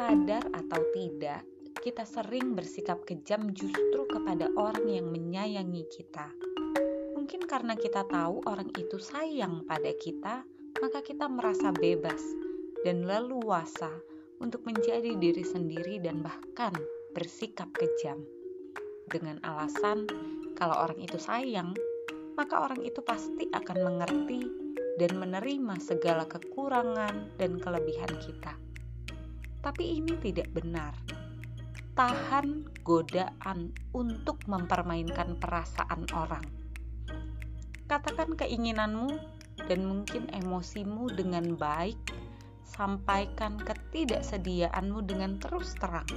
Sadar atau tidak, kita sering bersikap kejam justru kepada orang yang menyayangi kita. Mungkin karena kita tahu orang itu sayang pada kita, maka kita merasa bebas dan leluasa untuk menjadi diri sendiri dan bahkan bersikap kejam. Dengan alasan kalau orang itu sayang, maka orang itu pasti akan mengerti dan menerima segala kekurangan dan kelebihan kita. Tapi ini tidak benar. Tahan godaan untuk mempermainkan perasaan orang. Katakan keinginanmu dan mungkin emosimu dengan baik. Sampaikan ketidaksediaanmu dengan terus terang.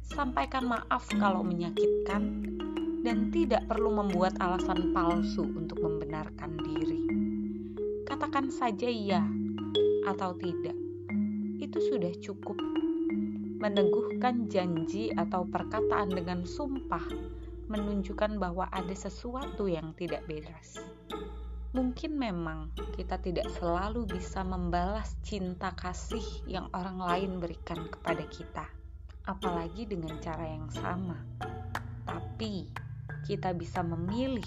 Sampaikan maaf kalau menyakitkan dan tidak perlu membuat alasan palsu untuk membenarkan diri. Katakan saja ya atau tidak itu sudah cukup. Meneguhkan janji atau perkataan dengan sumpah menunjukkan bahwa ada sesuatu yang tidak beres. Mungkin memang kita tidak selalu bisa membalas cinta kasih yang orang lain berikan kepada kita, apalagi dengan cara yang sama. Tapi kita bisa memilih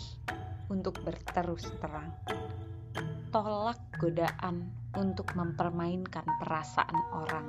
untuk berterus terang. Tolak godaan untuk mempermainkan perasaan orang.